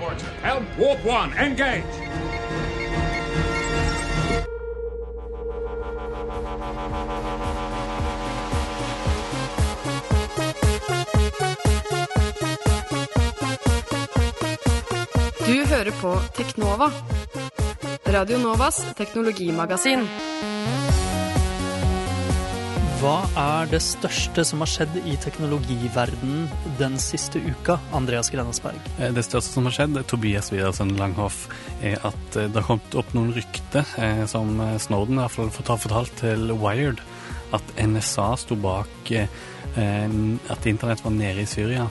Helm, warp one, engage! Du hører på Teknova. Radio Novas teknologimagasin. Hva er det største som har skjedd i teknologiverdenen den siste uka, Andreas Grenasberg? Eh, Det største som har skjedd, Tobias Widersen Langhoff, er at eh, det har kommet opp noen rykter eh, som Snowden har fortalt til Wired, at NSA sto bak at internett var nede i Syria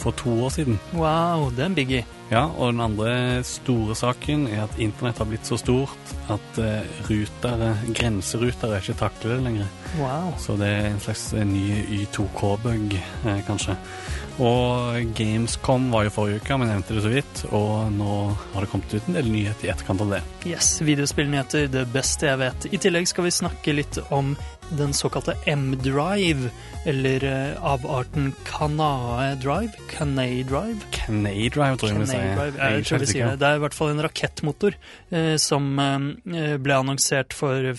for to år siden. Wow, det er en biggie. Ja, og den andre store saken er at internett har blitt så stort at eh, rutere, grenserutere ikke takler det lenger. Wow. Så det er en slags eh, ny Y2K-bug, eh, kanskje. Og Gamescom var jo forrige uke, men nevnte det så vidt. Og nå har det kommet ut en del nyheter i etterkant av det. Yes, videospillnyheter, det beste jeg vet. I tillegg skal vi snakke litt om den såkalte M-drive, eller av avarten Kanae Drive. Kanay Drive. Canay Drive, tror jeg vi Kanay sier. Jeg er jeg det. Det er i hvert fall en rakettmotor eh, som eh, ble annonsert for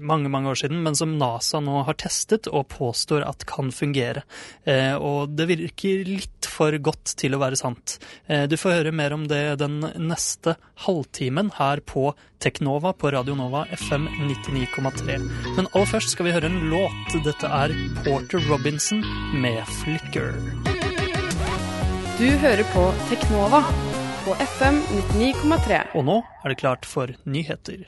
mange, mange år siden, men som NASA nå har testet og påstår at kan fungere. Eh, og det virker litt for godt til å være sant. Eh, du får høre mer om det den neste halvtimen her på Teknova på Radio Nova FM 99,3. Men aller først skal vi høre en låt. Dette er Porter Robinson med Flicker. Du hører på Teknova på FM 99,3. Og nå er det klart for nyheter.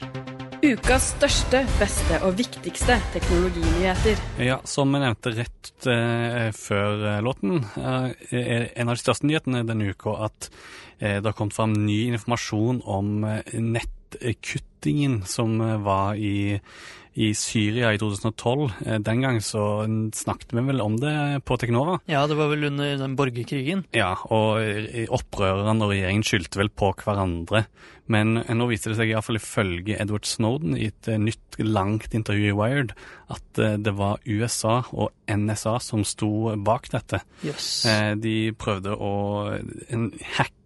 Ukas største, beste og viktigste teknologinyheter. Ja, som jeg nevnte rett eh, før eh, låten, eh, er en av de største nyhetene denne uka at eh, det har kommet fram ny informasjon om eh, nettkuttingen som eh, var i, i Syria i 2012. Eh, den gang så snakket vi vel om det på Teknova. Ja, det var vel under den borgerkrigen. Ja, og eh, opprørerne og regjeringen skyldte vel på hverandre. Men eh, nå viser det seg iallfall ifølge Edward Snowden i et nytt, langt intervju i Wired at det var USA og NSA som sto bak dette. Eh, De prøvde å En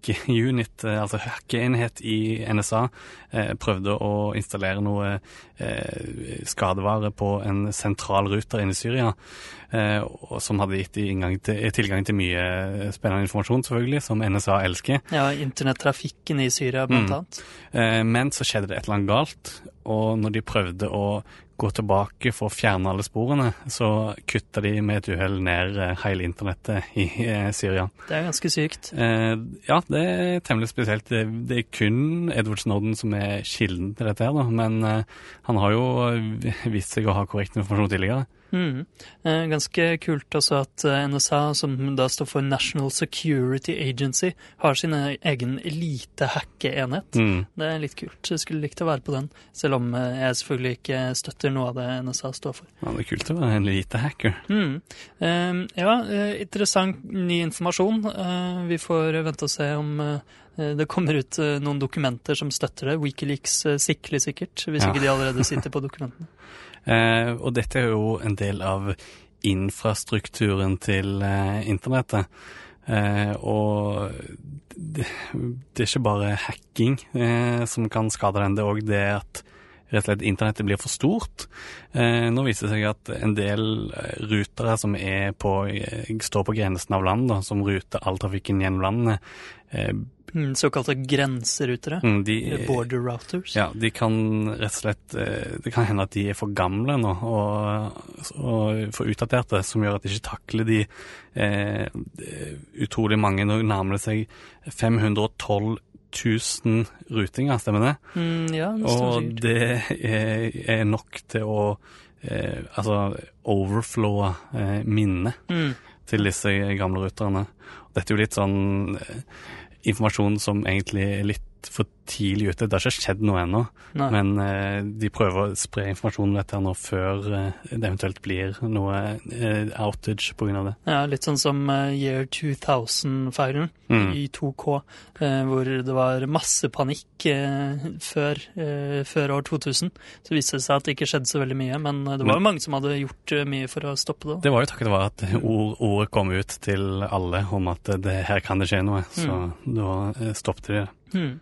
hackeunit, eh, altså hackeenhet i NSA, eh, prøvde å installere noe eh, skadevare på en sentral ruter inne i Syria, som hadde gitt til, tilgang til mye spennende informasjon, selvfølgelig, som NSA elsker. Ja, internettrafikken i Syria, blant Mm. annet. Eh, Men så skjedde det et eller annet galt, og når de prøvde å gå tilbake for å fjerne alle sporene, så kutta de med et uhell ned eh, hele internettet i eh, Syria. Det er ganske sykt. Eh, ja, det er temmelig spesielt. Det, er kun Edward Snowden som er kilden til dette her, da. Men eh, han har jo eh, vist seg å ha korrekt informasjon tidligere. Mm. Eh, ganske kult også at eh, NSA, som da står for National Security Agency, har sin e- egen elite-hackeenhet. Mm. Det er litt kult. Jeg skulle likt å være på den, selv om eh, jeg selvfølgelig ikke støtter noe av det NSA står for. Ja, det er kult å være en lite hacker. Mm. Eh, ja, eh, interessant ny informasjon. Eh, vi får vente og se om eh, det kommer ut eh, noen dokumenter som støtter det. Wikileaks eh, sikler sikkert, hvis Ja. ikke de allerede sitter på dokumentene. Eh, og dette er jo en del av infrastrukturen til eh, internettet. Eh, og det, det er ikke bare hacking som kan skade den, det er òg det at rett og slett internettet blir for stort. Eh, nå viser det seg at en del rutere som på, står på grensen av land, da, som ruter all trafikken gjennom landet, eh, Mm, Såkalte grenserutere. mm, de, Border routers. ja, de kan rett og slett eh, Det kan hende at de er for gamle nå og, og for utdaterte, som gjør at de ikke takler de eh, utrolig mange. Nå nærmer det seg 512 000 rutinger, stemmer det? Mm, ja, Og det er, er nok til å eh, altså overflowe eh, minnet Mm. til disse gamle ruterne. Dette er jo litt sånn eh, informasjon som egentlig er litt for tidlig ute. Det har ikke skjedd noe ennå, men eh, de prøver å spre informasjon om dette nå før eh, det eventuelt blir noe eh, outage pga. det. Ja, litt sånn som eh, Year 2000-feilen Mm. i 2K, eh, hvor det var masse panikk eh, før, før år 2000. Så viste det seg at det ikke skjedde så veldig mye, men det var jo mange som hadde gjort mye for å stoppe det. Det var jo takket være at ord, ordet kom ut til alle om at det her kan det skje noe, så da eh, stoppet de det. Hmm.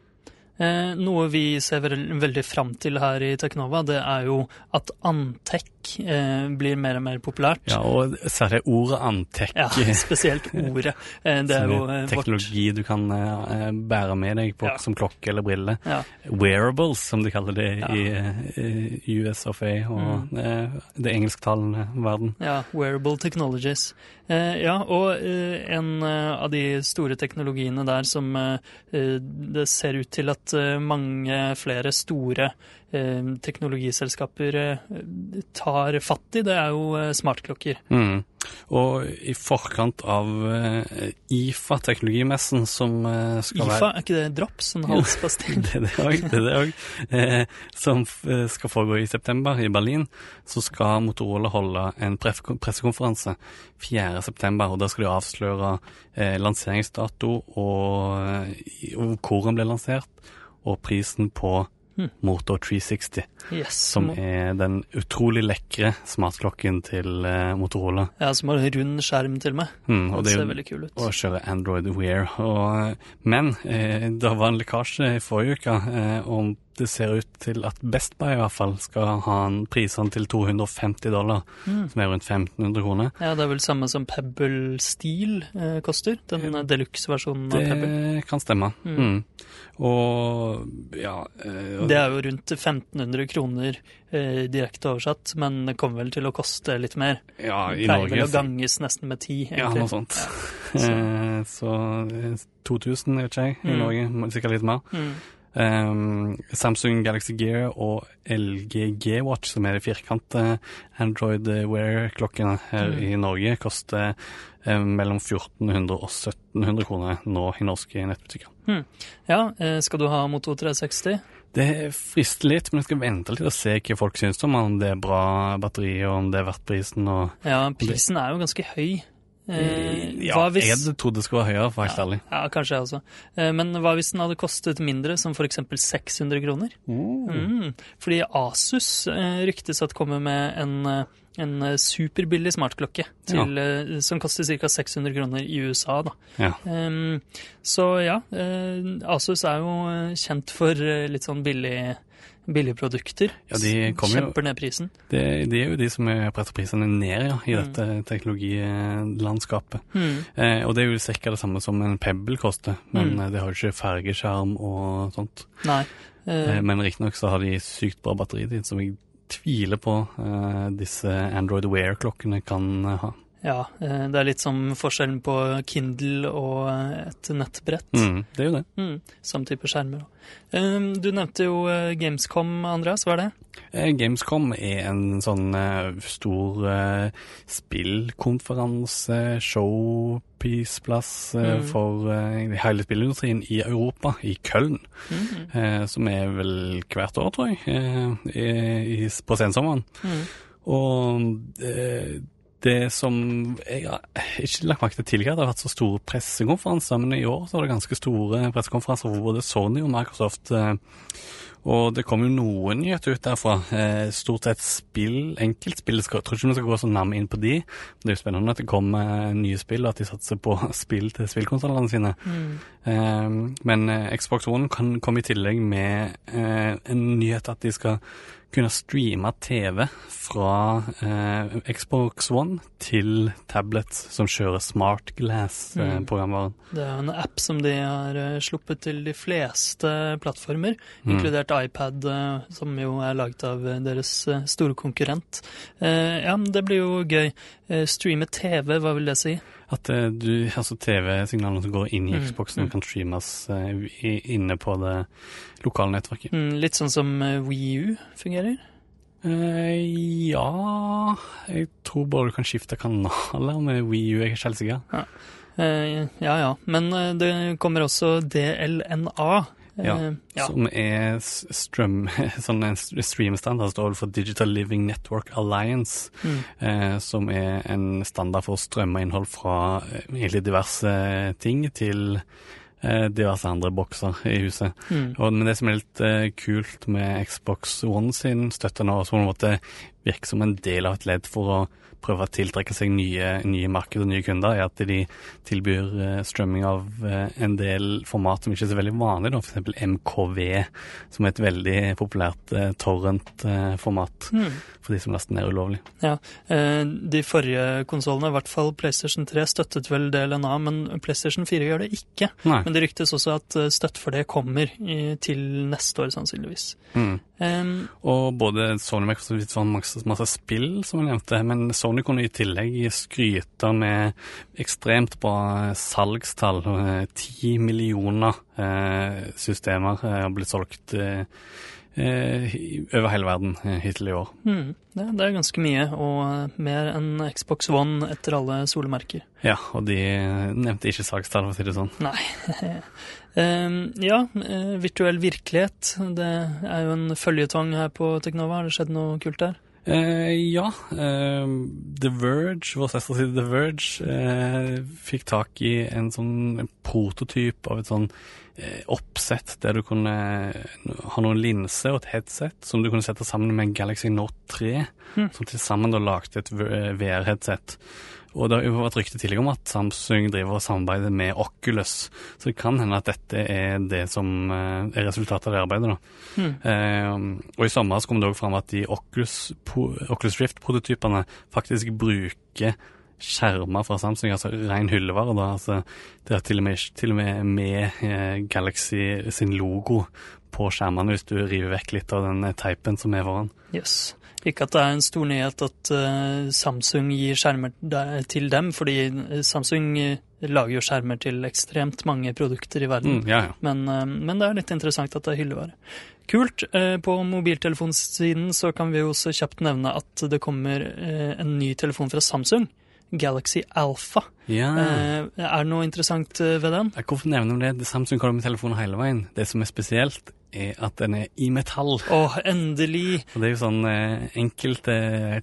Eh, noe vi ser veldig fram til her i Teknova, det er jo at Antec eh, blir mer og mer populært. Ja, og særlig ordet antech. Ja, spesielt ordet. Eh, det er jo vårt teknologi du kan bære med deg på Ja. som klokke eller brille. ja. Wearables, som de kaller det i, i US of A og mm. det engelsktalende verden. Ja, wearable technologies. Ja, og en av de store teknologiene der som det ser ut til at eh, mange flere store eh, teknologiselskaper eh, tar fatt i, det er jo smartklokker. Mm. Og i forkant av IFA, teknologimessen, som skal IFA, være er ikke det drops? En halspastill? Det er det òg, det er det òg. Eh, som skal foregå i september i Berlin. Så skal Motorola holde en pressekonferanse 4. september, og da skal de avsløre eh, lanseringsdato og, og hvor den ble lansert, og prisen på Hmm. Motor 360, Yes. som må- er den utrolig lekre smartklokken til eh, Motorola. Ja, som har rund skjerm til meg. Mm, og Det er ser veldig kul ut. å kjøre Android Wear. Og, men eh, det var en lekkasje i forrige uke eh, om det ser ut til at Best Buy i hvert fall skal ha en prisene til 250 dollar, Mm. som er rundt 1500 kroner. Ja, det er vel samme som Pebble Steel eh, koster. Den eh, deluxe-versjonen av Pebble. Det kan stemme. Mm. Mm. Og ja eh, og- Det er jo rundt 1500 kroner eh, direkte oversatt, men det kommer vel til å koste litt mer. ja, i Pleier Norge vel å ganges nesten med ti, Ja, noe sånt. så- Eh, så eh, 2000, vet ikke jeg, i Mm. Norge. Sikkert litt mer. Mm. Um, Samsung Galaxy Gear og LG G-Watch, som er de firkante Android Wear-klokkene her Mm. i Norge, koster um, mellom 1400 og 1700 kroner nå i norske nettbutikker. Ja, eh, skal du ha Moto 360? Det frister litt, men jeg skal vente litt og se hva folk syns om om det er bra batteri, og om det er verdt prisen. Og, Ja, prisen er jo ganske høy. Eh, ja, hvis, jeg trodde det skulle være høyere, for helt ærlig. ja, kanskje jeg også. Eh, men hva hvis den hadde kostet mindre, som eksempel 600 kroner? Mm. Fordi Asus eh, ryktes at kommer med en, eh, en eh, superbillig smartklokke til, eh, som koster ca. 600 kroner i USA. Da. Ja. Så ja, Asus er jo kjent for litt sånn billig, billige produkter. Ja, de kjemper jo- ned prisen. Det, de er jo de som er presser prisene ned ja, i Mm. dette teknologilandskapet. Mm. Eh, og det er jo ca. det samme som en Pebble koster, men Mm. det har jo ikke fargeskjerm og sånt. Nei. eh, Eh, men riktignok så har de sykt bra batteritid, som jeg tviler på eh, disse Android Wear-klokkene kan eh, ha. Ja, eh, det er litt som forskjellen på Kindle og eh, et nettbrett. Mm, det er jo det. Mm, Samme type skjermer. Um, du nevnte jo eh, Gamescom, Andreas. Hva er det? Gamescom er en sånn stor spillkonferanse, showpiece-plass Mm. for hele spillindustrien i Europa, i Köln. Mm. som er vel hvert år, tror jeg, på sensommeren. Mm. Og det som Jeg har ikke lagt merke til tidligere, det har vært så store pressekonferanser, men i år så var det ganske store pressekonferanser for både Sony og Microsoft. eh, og det kom jo noen nyheter ut derfra. Eh, stort sett spill, enkeltspill. Jeg tror ikke vi skal gå så nærme inn på de. Det er jo spennende at det kommer nye spill, og at de satser på spill til spillkonsollene sine. Mm. Eh, men eh, Xbox One kan komme i tillegg med eh, en nyhet at de skal kunne streame TV fra eh, Xbox One til tablets som kjører Smart Mm. Glass-programvaren. Det er en app som de har eh, sluppet til de fleste plattformer, Mm. inkludert iPad, eh, som jo er laget av eh, deres eh, store konkurrent. Eh, Ja, det blir jo gøy. Eh, Streame TV, hva vil det si? At eh, du, altså TV-signalene som går inn i Mm, Xboxen, mm. kan streames eh, inne på det lokale nettverket. Mm, Litt sånn som WiiU Wii U fungerer? Uh, ja Jeg tror bare du kan skifte kanaler med Wii U, jeg er ikke helt sikker. Eh, Ja ja, men eh, det kommer også DLNA. Ja, Eh, ja. Som er strøm, sånn en streamstandard står for Digital Living Network Alliance. Mm. Eh, som er en standard for å strømme innhold fra eh, egentlig diverse ting til eh, diverse andre bokser i huset. Mm. Og, men det som er litt eh, kult med Xbox One sin støtte nå, som på en måte virker som en del av et ledd for å prøve å tiltrekke seg nye, nye markeder og nye kunder, er at de tilbyr eh, strømming av eh, en del format som ikke er så veldig vanlig, f.eks. MKV, som er et veldig populært eh, torrent-format Mm. for de som laster ned ulovlig. Ja, De forrige konsollene, i hvert fall PlayStation 3, støttet vel DLNA, men PlayStation 4 gjør det ikke. Nei. Men det ryktes også at støtt støtte for det kommer til neste år, sannsynligvis. Mm. Em, Og både Sony og Microsoft har masse, masse spill, som jeg nevnte, men Sony kunne i tillegg skryte med ekstremt bra salgstall. Eh, Ti millioner eh, systemer eh, har blitt solgt eh, over hele verden eh, hittil i år. Mm, det, det er ganske mye, og eh, mer enn Xbox One etter alle solemerker. Ja, og de nevnte ikke sakstall, for å si det sånn. Nei. Em, ja, eh, virtuell virkelighet. Det er jo en føljetong her på Teknova. Har det skjedd noe kult der? Eh, ja. eh, The Verge, vår søsterside The Verge, eh, fikk tak i en sånn prototyp av et sånn eh, oppsett der du kunne ha noen linser og et headset som du kunne sette sammen med en Galaxy Note 3, mm. som til sammen da lagde et VR-headset. Og det har vært rykte tidligere om at Samsung driver og samarbeider med Oculus, så det kan hende at dette er det som eh, er resultatet av det arbeidet. Hmm. Eh, og i sommer så kom det òg fram at de Oculus, Oculus Rift-prototypene faktisk bruker skjermer fra Samsung, altså ren hyllevare. da, altså Det er til og med, til og med med eh, Galaxy sin logo på skjermene, hvis du river vekk litt av den eh, teipen som er foran. Yes. Ikke at det er en stor nyhet at uh, Samsung gir skjermer der, til dem, fordi Samsung lager jo skjermer til ekstremt mange produkter i verden. Mm, ja, ja. Men, uh, men det er litt interessant at det er hyllevare. Kult. Uh, På mobiltelefonsiden så kan vi jo også kjapt nevne at det kommer en ny telefon fra Samsung. Galaxy Alpha. ja. Eh, Er det noe interessant eh, ved den? Hvorfor nevner vi det? Samsung kaller med telefonen hele veien. Det som er spesielt, er at den er i metall. Åh, endelig! Og det er jo sånn eh, Enkelte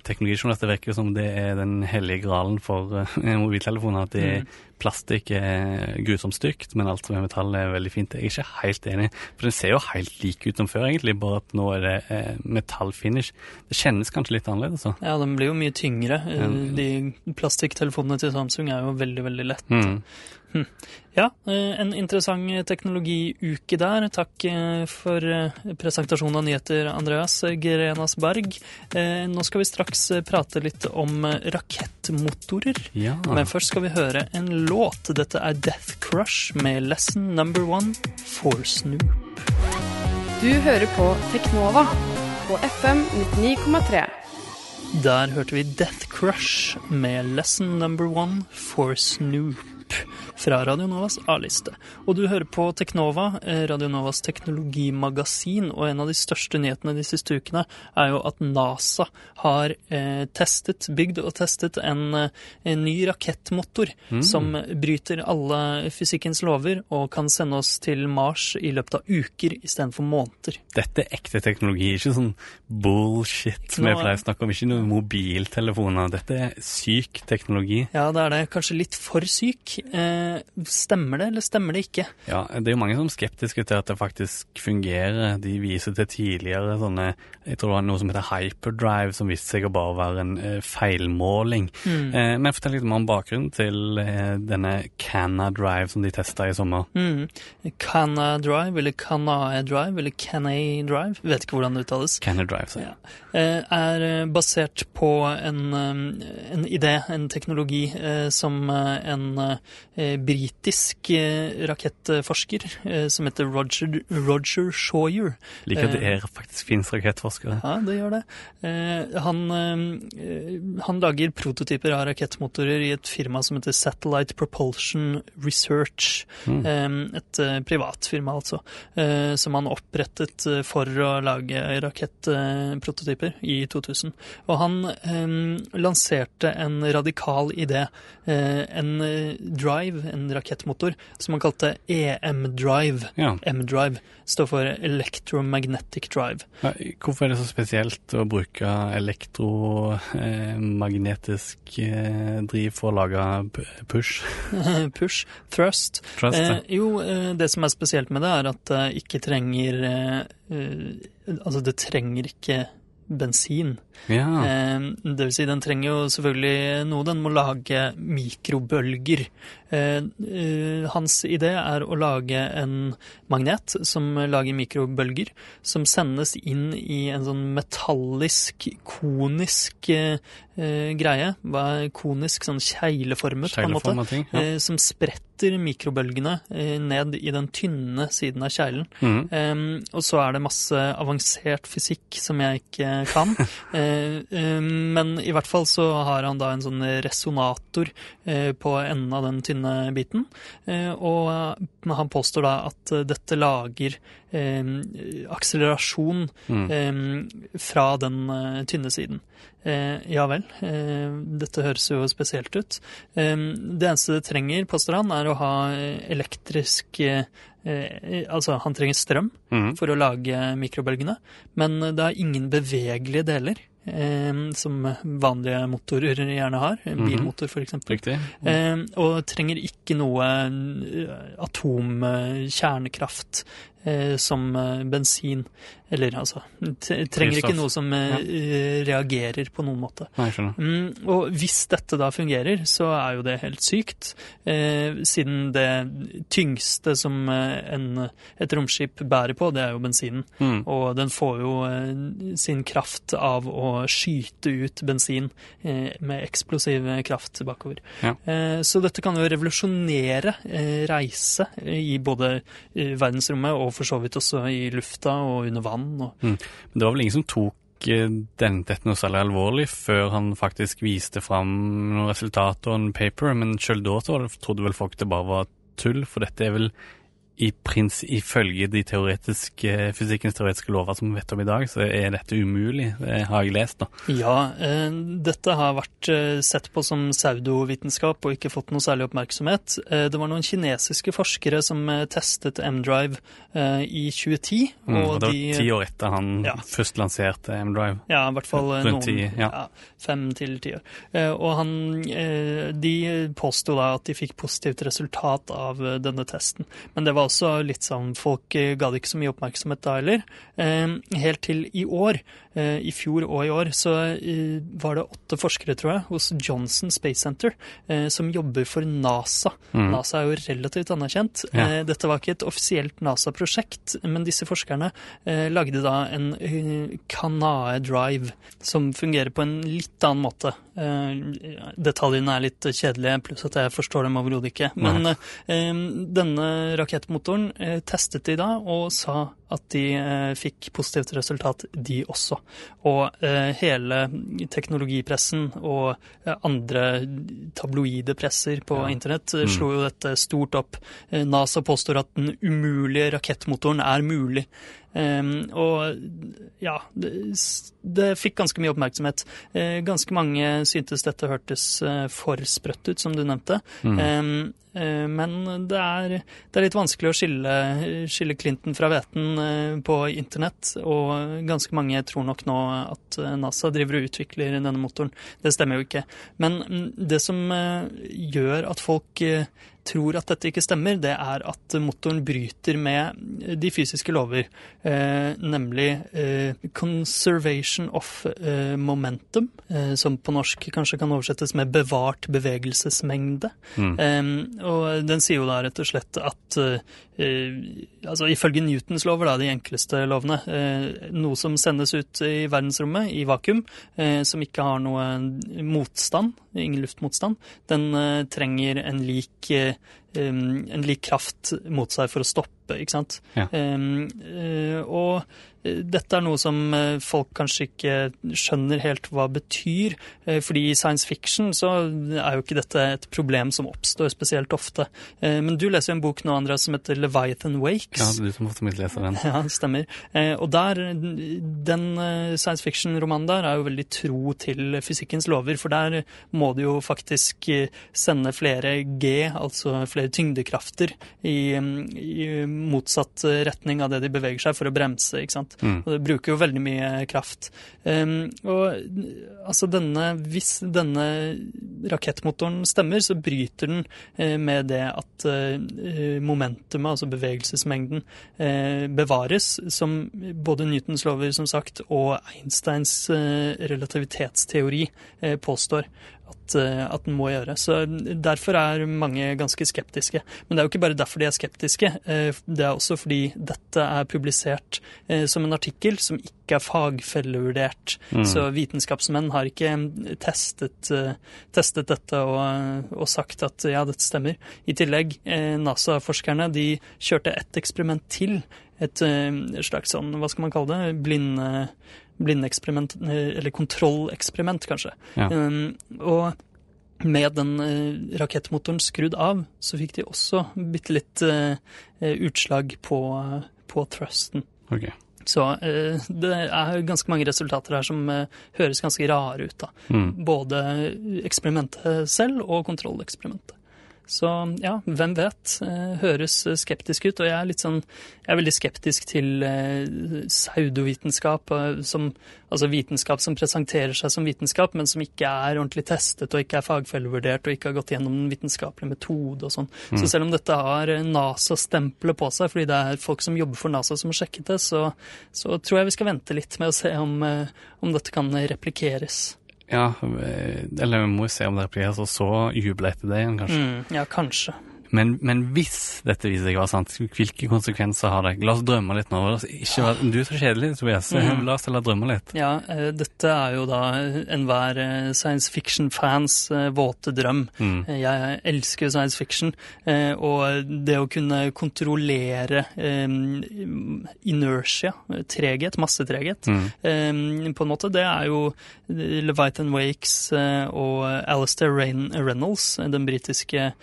teknologijournalister virker som det er den hellige gralen for eh, mobiltelefoner. At det er Mm. plastikk er grusomt stygt, men alt som er metall er veldig fint. Jeg er ikke helt enig, for den ser jo helt lik ut som før, egentlig, bare at nå er det eh, metallfinish. Det kjennes kanskje litt annerledes, så. Ja, den blir jo mye tyngre. Eh, De plastikktelefonene til Samsung er jo veldig, veldig lette. Mm. Ja, eh, en interessant teknologiuke der. Takk eh, for eh, presentasjonen av nyheter, Andreas Grenas Berg. Eh, Nå skal vi straks prate litt om rakettmotorer. Ja. Men først skal vi høre en låt. Dette er Death Crush med Lesson Number One for Snoop. Du hører på Teknova på FM 99,3. Der hørte vi Death Crush med Lesson Number One for Snoop fra Radio Novas A-liste. Og du hører på Teknova, Radionovas Radio Novas teknologimagasin, og en av de største nyhetene de siste ukene er jo at NASA har eh, testet, bygd og testet en, eh, en ny rakettmotor som bryter alle fysikkens lover og kan sende oss til Mars i løpet av uker istedenfor måneder. Dette er ekte teknologi, ikke sånn bullshit som jeg er- pleier å snakke om. Ikke noen mobiltelefoner. Dette er syk teknologi. Ja, det er det. Kanskje litt for syk. Eh, stemmer det, eller stemmer det ikke? Ja, det er jo mange som er skeptiske til at det faktisk fungerer. De viser til tidligere sånne Jeg tror det var noe som heter hyperdrive, som viste seg å bare være en eh, feilmåling. Mm. Eh, men fortell litt mer om bakgrunnen til denne Canna-drive som de testa i sommer. Mm. Canna Drive, eller Canae Drive, eller Canay Drive, vet ikke hvordan det uttales, Canna-drive, så. Ja. er basert på en, en idé, en teknologi, som en britisk eh, rakettforsker eh, som heter Roger, Roger Shawyer Liker at det Eh. er faktisk finnes rakettforskere. Ja, det gjør det. Eh, han, eh, han lager prototyper av rakettmotorer i et firma som heter Satellite Propulsion Research. Mm. Eh, et eh, privat firma, altså. Eh, som han opprettet eh, for å lage rakettprototyper i 2000. Og han eh, lanserte en radikal idé. Eh, en eh, Drive, en rakettmotor, som han kalte EM-Drive. Ja. M-Drive står for Electromagnetic Drive. Hvorfor er det så spesielt å bruke elektromagnetisk eh, driv for å lage push? Push, thrust. Thrust, Eh, ja. jo, eh, det som er spesielt med det, er at det ikke trenger eh, eh, Altså, det trenger ikke bensin. ja. Eh, det vil si, den trenger jo selvfølgelig noe. Den må lage mikrobølger. Eh, eh, hans idé er å lage en magnet som lager mikrobølger, som sendes inn i en sånn metallisk, konisk greie. Hva er konisk? Sånn kjegleformet, på en måte. Ting. Ja. Som spretter mikrobølgene eh, ned i den tynne siden av kjeglen. Mm. Um, og så er det masse avansert fysikk som jeg ikke kan. uh, um, men i hvert fall så har han da en sånn resonator uh, på enden av den tynne biten. Uh, og eh, han påstår da at eh, dette lager eh, akselerasjon Mm. eh, fra den eh, tynne siden. Eh, ja vel, eh, dette høres jo spesielt ut. Det eneste det trenger, påstår han, er å ha elektrisk Altså, han trenger strøm mm. for å lage mikrobølgene, men det har ingen bevegelige deler. Eh, som vanlige motorer gjerne har. En Mhm. bilmotor, for eksempel. Riktig. Eh, og trenger ikke noe eh, atomkjernekraft eh, som eh, bensin. Eller altså Trenger ikke noe som eh, eh, reagerer på noen måte. Nei. Mm, og hvis dette da fungerer, så er jo det helt sykt. Eh, siden det tyngste som eh, en, et romskip bærer på, det er jo bensinen. Mm. Og den får jo eh, sin kraft av å skyte ut bensin eh, med eksplosiv kraft bakover. Ja. Eh, så dette kan jo revolusjonere eh, reise i både eh, verdensrommet og for så vidt også i lufta og under vann. Og, Men det var vel ingen som tok eh, den, dette noe særlig alvorlig før han faktisk viste fram noen resultater og en paper, men sjøl da trodde vel folk det bare var tull, for dette er vel i prins, ifølge de teoretiske, fysikkens teoretiske lover som vi vet om i dag, så er dette umulig. Det har jeg lest, da. Ja, eh, dette har vært eh, sett på som pseudovitenskap og ikke fått noe særlig oppmerksomhet. Eh, det var noen kinesiske forskere som eh, testet M-Drive eh, i 2010. Mm, og det var de, ti år etter han Ja. først lanserte M-Drive. Ja, i hvert fall eh, Rundt noen. ti, ja. fem til ti år. Eh, og han, eh, de påsto da at de fikk positivt resultat av eh, denne testen. Men det var også litt sånn Folk eh, ga det ikke så mye oppmerksomhet da heller. Eh, helt til i år, eh, i fjor og i år, så var det åtte forskere, tror jeg, hos Johnson Space Center som jobber for NASA. Mm. NASA er jo relativt anerkjent. Ja. Dette var ikke et offisielt NASA-prosjekt, men disse forskerne lagde da en Kanae Drive som fungerer på en litt annen måte. Eh, detaljene er litt kjedelige, pluss at jeg forstår dem overhodet ikke. Men eh, denne rakettmotoren eh, testet de da, og sa at de eh, fikk positivt resultat, de også. Og eh, hele teknologipressen og eh, andre tabloide presser på Ja. internett eh, slo jo dette stort opp. NASA påstår at den umulige rakettmotoren er mulig. Ehm, og ja, det, det fikk ganske mye oppmerksomhet. Eh, ganske mange syntes dette hørtes eh, for sprøtt ut, som du nevnte. Mm. eh, men det er, det er litt vanskelig å skille, skille Clinton fra hveten eh, på internett, og ganske mange tror nok nå at eh, NASA driver og utvikler denne motoren. Det stemmer jo ikke. Men mm, det som eh, gjør at folk eh, tror at dette ikke stemmer, det er at motoren bryter med de fysiske lover, eh, nemlig eh, conservation of eh, momentum, eh, som på norsk kanskje kan oversettes med bevart bevegelsesmengde. Eh, og den sier jo da rett og slett at eh, altså ifølge Newtons lover, da, de enkleste lovene, eh, noe som sendes ut i verdensrommet i vakuum, eh, som ikke har noe motstand, ingen luftmotstand, den trenger en lik, eh, en lik kraft mot seg for å stoppe, ikke sant? Ja. Um, eh, og dette er noe som eh, folk kanskje ikke skjønner helt hva betyr. eh, Fordi i science fiction så er jo ikke dette et problem som oppstår spesielt ofte. Eh, Men du leser jo en bok nå, Andreas, som heter Leviathan Wakes. Ja, det er du som ofte leser den. Ja, det stemmer. Og der, den science fiction-romanen der er jo veldig tro til fysikkens lover, for der må du jo faktisk sende flere G, altså flere tyngdekrafter, i, i motsatt retning av det de beveger seg, for å bremse, ikke sant. Mm. Og det bruker jo veldig mye kraft. Um, og altså denne, hvis denne rakettmotoren stemmer, så bryter den uh, med det at uh, momentumet, altså bevegelsesmengden, uh, bevares, som både Newtons lover, som sagt, og Einsteins relativitetsteori påstår at, eh, at den må gjøre. Så derfor er mange ganske skeptiske. Men det er jo ikke bare derfor de er skeptiske. eh, Det er også fordi dette er publisert eh, som en artikkel som ikke er fagfellevurdert. Mm. Så vitenskapsmenn har ikke testet, testet dette og, og sagt at ja, dette stemmer. I tillegg, NASA-forskerne de kjørte et eksperiment til. Et slags sånn, hva skal man kalle det, blinde blindeksperiment, eh, eller kontrolleksperiment, kanskje. Ja. Um, og med den eh, rakettmotoren skrudd av, så fikk de også bitte litt eh, utslag på, på thrusten. Okay. Så eh, det er ganske mange resultater her som eh, høres ganske rare ut. da. Mm. Både eksperimentet selv og kontrolleksperimentet. Så ja, hvem vet. Eh, høres skeptisk ut. Og jeg er litt sånn Jeg er veldig skeptisk til eh, pseudovitenskap. eh, som, altså vitenskap som presenterer seg som vitenskap, men som ikke er ordentlig testet og ikke er fagfellevurdert og ikke har gått gjennom den vitenskapelige metode og sånn. Så selv om dette har eh, NASA-stempelet på seg, fordi det er folk som jobber for NASA som har sjekket det, så, så tror jeg vi skal vente litt med å se om, eh, om dette kan replikkeres. Ja, eh, eller vi må jo se om det blir altså så jubel etter det igjen, kanskje. Mm, ja, kanskje. Men, men hvis dette viser seg å være sant, hvilke konsekvenser har det? La oss drømme litt nå. Ikke være, du er så kjedelig, Tobias. Mm. La oss heller drømme litt. Ja, eh, dette er jo da enhver eh, science fiction-fans eh, våte drøm. Mm. Jeg elsker science fiction, og det å kunne kontrollere inertia, treghet, massetreghet, Mm. på en måte, det er jo Leviathan Wakes og Alistair Reynolds, den britiske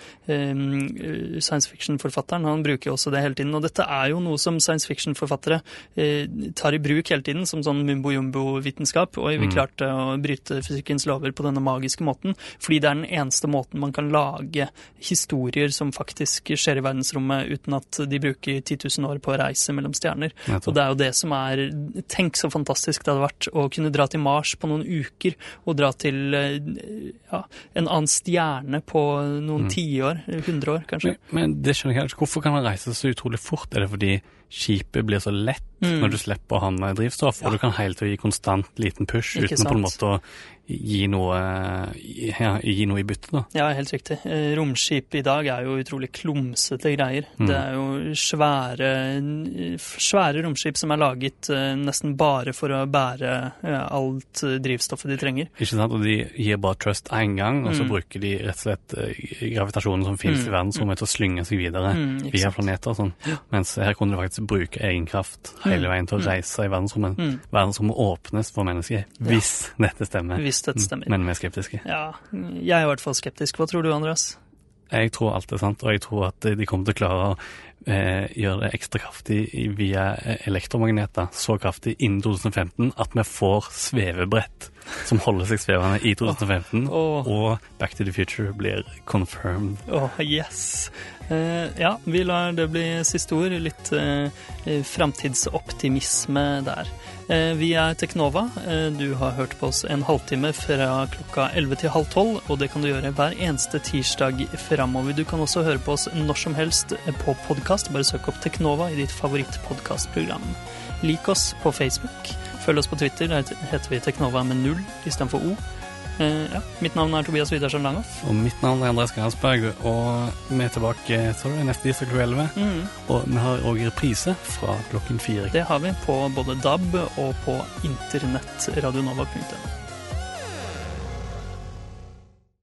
science fiction-forfatteren. Han bruker jo også det hele tiden. Og dette er jo noe som science fiction-forfattere eh, tar i bruk hele tiden, som sånn mumbo-jumbo-vitenskap. Og vi Mm. klarte å bryte fysikkens lover på denne magiske måten, fordi det er den eneste måten man kan lage historier som faktisk skjer i verdensrommet, uten at de bruker 10 000 år på å reise mellom stjerner. Og det er jo det som er Tenk så fantastisk det hadde vært å kunne dra til Mars på noen uker, og dra til eh, ja, en annen stjerne på noen Mm. tiår, 100 år kanskje. Men, men det skjønner jeg ikke. Hvorfor kan han reise så utrolig fort? Er det fordi skipet blir så lett Mm. når du slipper å ha med drivstoff, Ja. og du kan hele tiden gi konstant liten push Ikke uten på en måte å gi noe, ja, gi noe i bytte, da? Ja, helt riktig. Eh, Romskip i dag er jo utrolig klumsete greier. Mm. Det er jo svære, svære romskip som er laget eh, nesten bare for å bære eh, alt drivstoffet de trenger. Ikke sant? Og de gir bare trust én gang, og så Mm. bruker de rett og slett gravitasjonen som finnes Mm. i verdensrommet til å slynge seg videre Mm, via planeter og sånn. Mens her kunne det faktisk bruke egen kraft hele veien til å reise i verdensrommet. Mm. Verdensrommet åpnes for mennesker, hvis dette stemmer. Hvis dette stemmer. Men vi er skeptiske. Ja, jeg er i hvert fall skeptisk. Hva tror du, Andreas? Jeg tror alt er sant, og jeg tror at de kommer til å klare å eh, gjøre det ekstra kraftig via eh, elektromagneter, så kraftig innen 2015 at vi får svevebrett som holder seg svevende i 2015, oh. og Back to the Future blir confirmed. Oh, yes. Uh, ja, vi lar det bli siste ord. Litt uh, framtidsoptimisme der. Uh, vi er Teknova. Uh, du har hørt på oss en halvtime fra klokka 11 til halv 12, og det kan du gjøre hver eneste tirsdag framover. Du kan også høre på oss når som helst på podkast. Bare søk opp Teknova i ditt favorittpodkastprogram. Lik oss på Facebook. Følg oss på Twitter. Der heter vi Teknova med null istedenfor O. Eh, ja, mitt navn er Tobias Widersen Langhoff. Og mitt navn er Andreas Gransberg. og vi er tilbake sorry, er det neste tirsdag klokka 11. Mm. Og vi har òg reprise fra klokken fire. Det har vi på både DAB og på internettradionova.no.